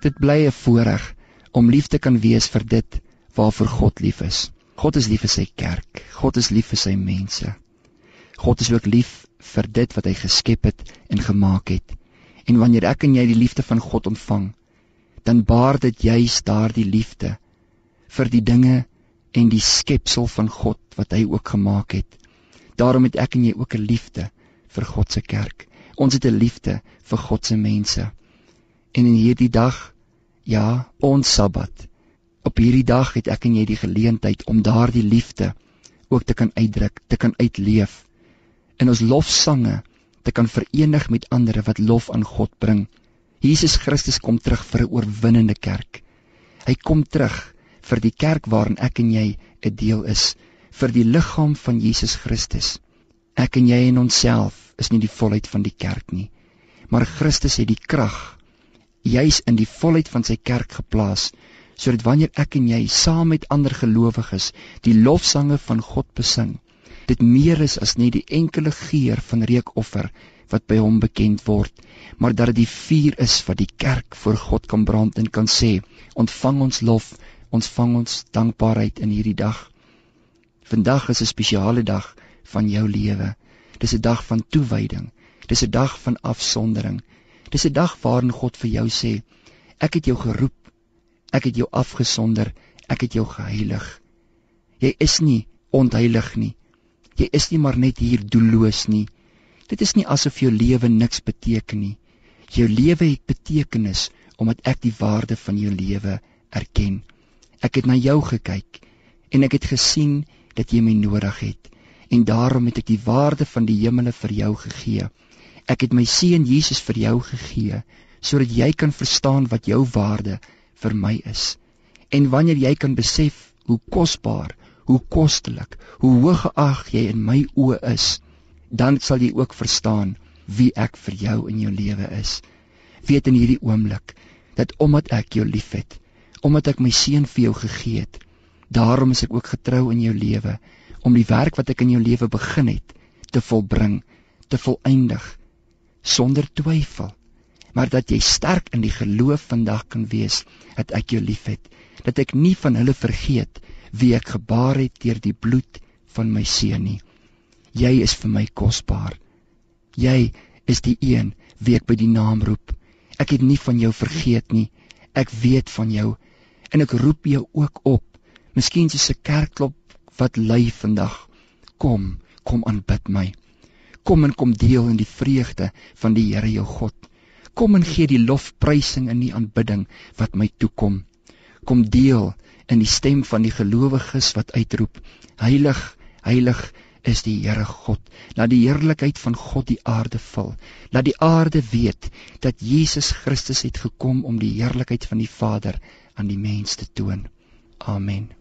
Dit bly 'n voorreg om lief te kan wees vir dit waarvoor God lief is. God is lief vir sy kerk. God is lief vir sy mense. God is ook lief vir dit wat hy geskep het en gemaak het. En wanneer ek en jy die liefde van God ontvang, dan baar dit juis daardie liefde vir die dinge en die skepsel van God wat hy ook gemaak het. Daarom het ek en jy ook 'n liefde vir God se kerk. Ons het 'n liefde vir God se mense. En in hierdie dag, ja, ons Sabbat. Op hierdie dag het ek en jy die geleentheid om daardie liefde ook te kan uitdruk, te kan uitleef. In ons lofsange te kan verenig met ander wat lof aan God bring. Jesus Christus kom terug vir 'n oorwinnende kerk. Hy kom terug vir die kerk waarin ek en jy 'n deel is, vir die liggaam van Jesus Christus. Ek en jy en onsself is nie die volheid van die kerk nie, maar Christus het die krag juis in die volheid van sy kerk geplaas sodat wanneer ek en jy saam met ander gelowiges die lofsange van God besing, dit meer is as net die enkele geur van reukoffer wat by hom bekend word, maar dat dit die vuur is wat die kerk voor God kan brand en kan sê, ontvang ons lof, ons vang ons dankbaarheid in hierdie dag. Vandag is 'n spesiale dag van jou lewe. Dis 'n dag van toewyding. Dis 'n dag van afsondering. Dis 'n dag waarin God vir jou sê, ek het jou geroep. Ek het jou afgesonder. Ek het jou geheilig. Jy is nie ontheilig nie. Jy is nie maar net hier doelloos nie. Dit is nie asof jou lewe niks beteken nie. Jou lewe het betekenis omdat ek die waarde van jou lewe erken. Ek het na jou gekyk en ek het gesien dat jy my nodig het en daarom het ek die waarde van die hemele vir jou gegee. Ek het my seun Jesus vir jou gegee sodat jy kan verstaan wat jou waarde vir my is. En wanneer jy kan besef hoe kosbaar, hoe kostelik, hoe hoog geag jy in my oë is, dan sal jy ook verstaan wie ek vir jou in jou lewe is. Weet in hierdie oomblik dat omdat ek jou liefhet, omdat ek my seun vir jou gegee het. Daarom is ek ook getrou in jou lewe om die werk wat ek in jou lewe begin het te volbring, te volëindig sonder twyfel. Maar dat jy sterk in die geloof vandag kan wees dat ek jou liefhet, dat ek nie van hulle vergeet wie ek gebaar het deur die bloed van my seun nie. Jy is vir my kosbaar. Jy is die een wie ek by die naam roep. Ek het nie van jou vergeet nie. Ek weet van jou en ek roep jou ook op. Miskien is 'n kerkklop wat lui vandag. Kom, kom aanbid my. Kom en kom deel in die vreugde van die Here jou God. Kom en gee die lofprysing in die aanbidding wat my toekom. Kom deel in die stem van die gelowiges wat uitroep: Heilig, heilig is die Here God. Laat die heerlikheid van God die aarde vul. Laat die aarde weet dat Jesus Christus het gekom om die heerlikheid van die Vader aan die mens te toon. Amen.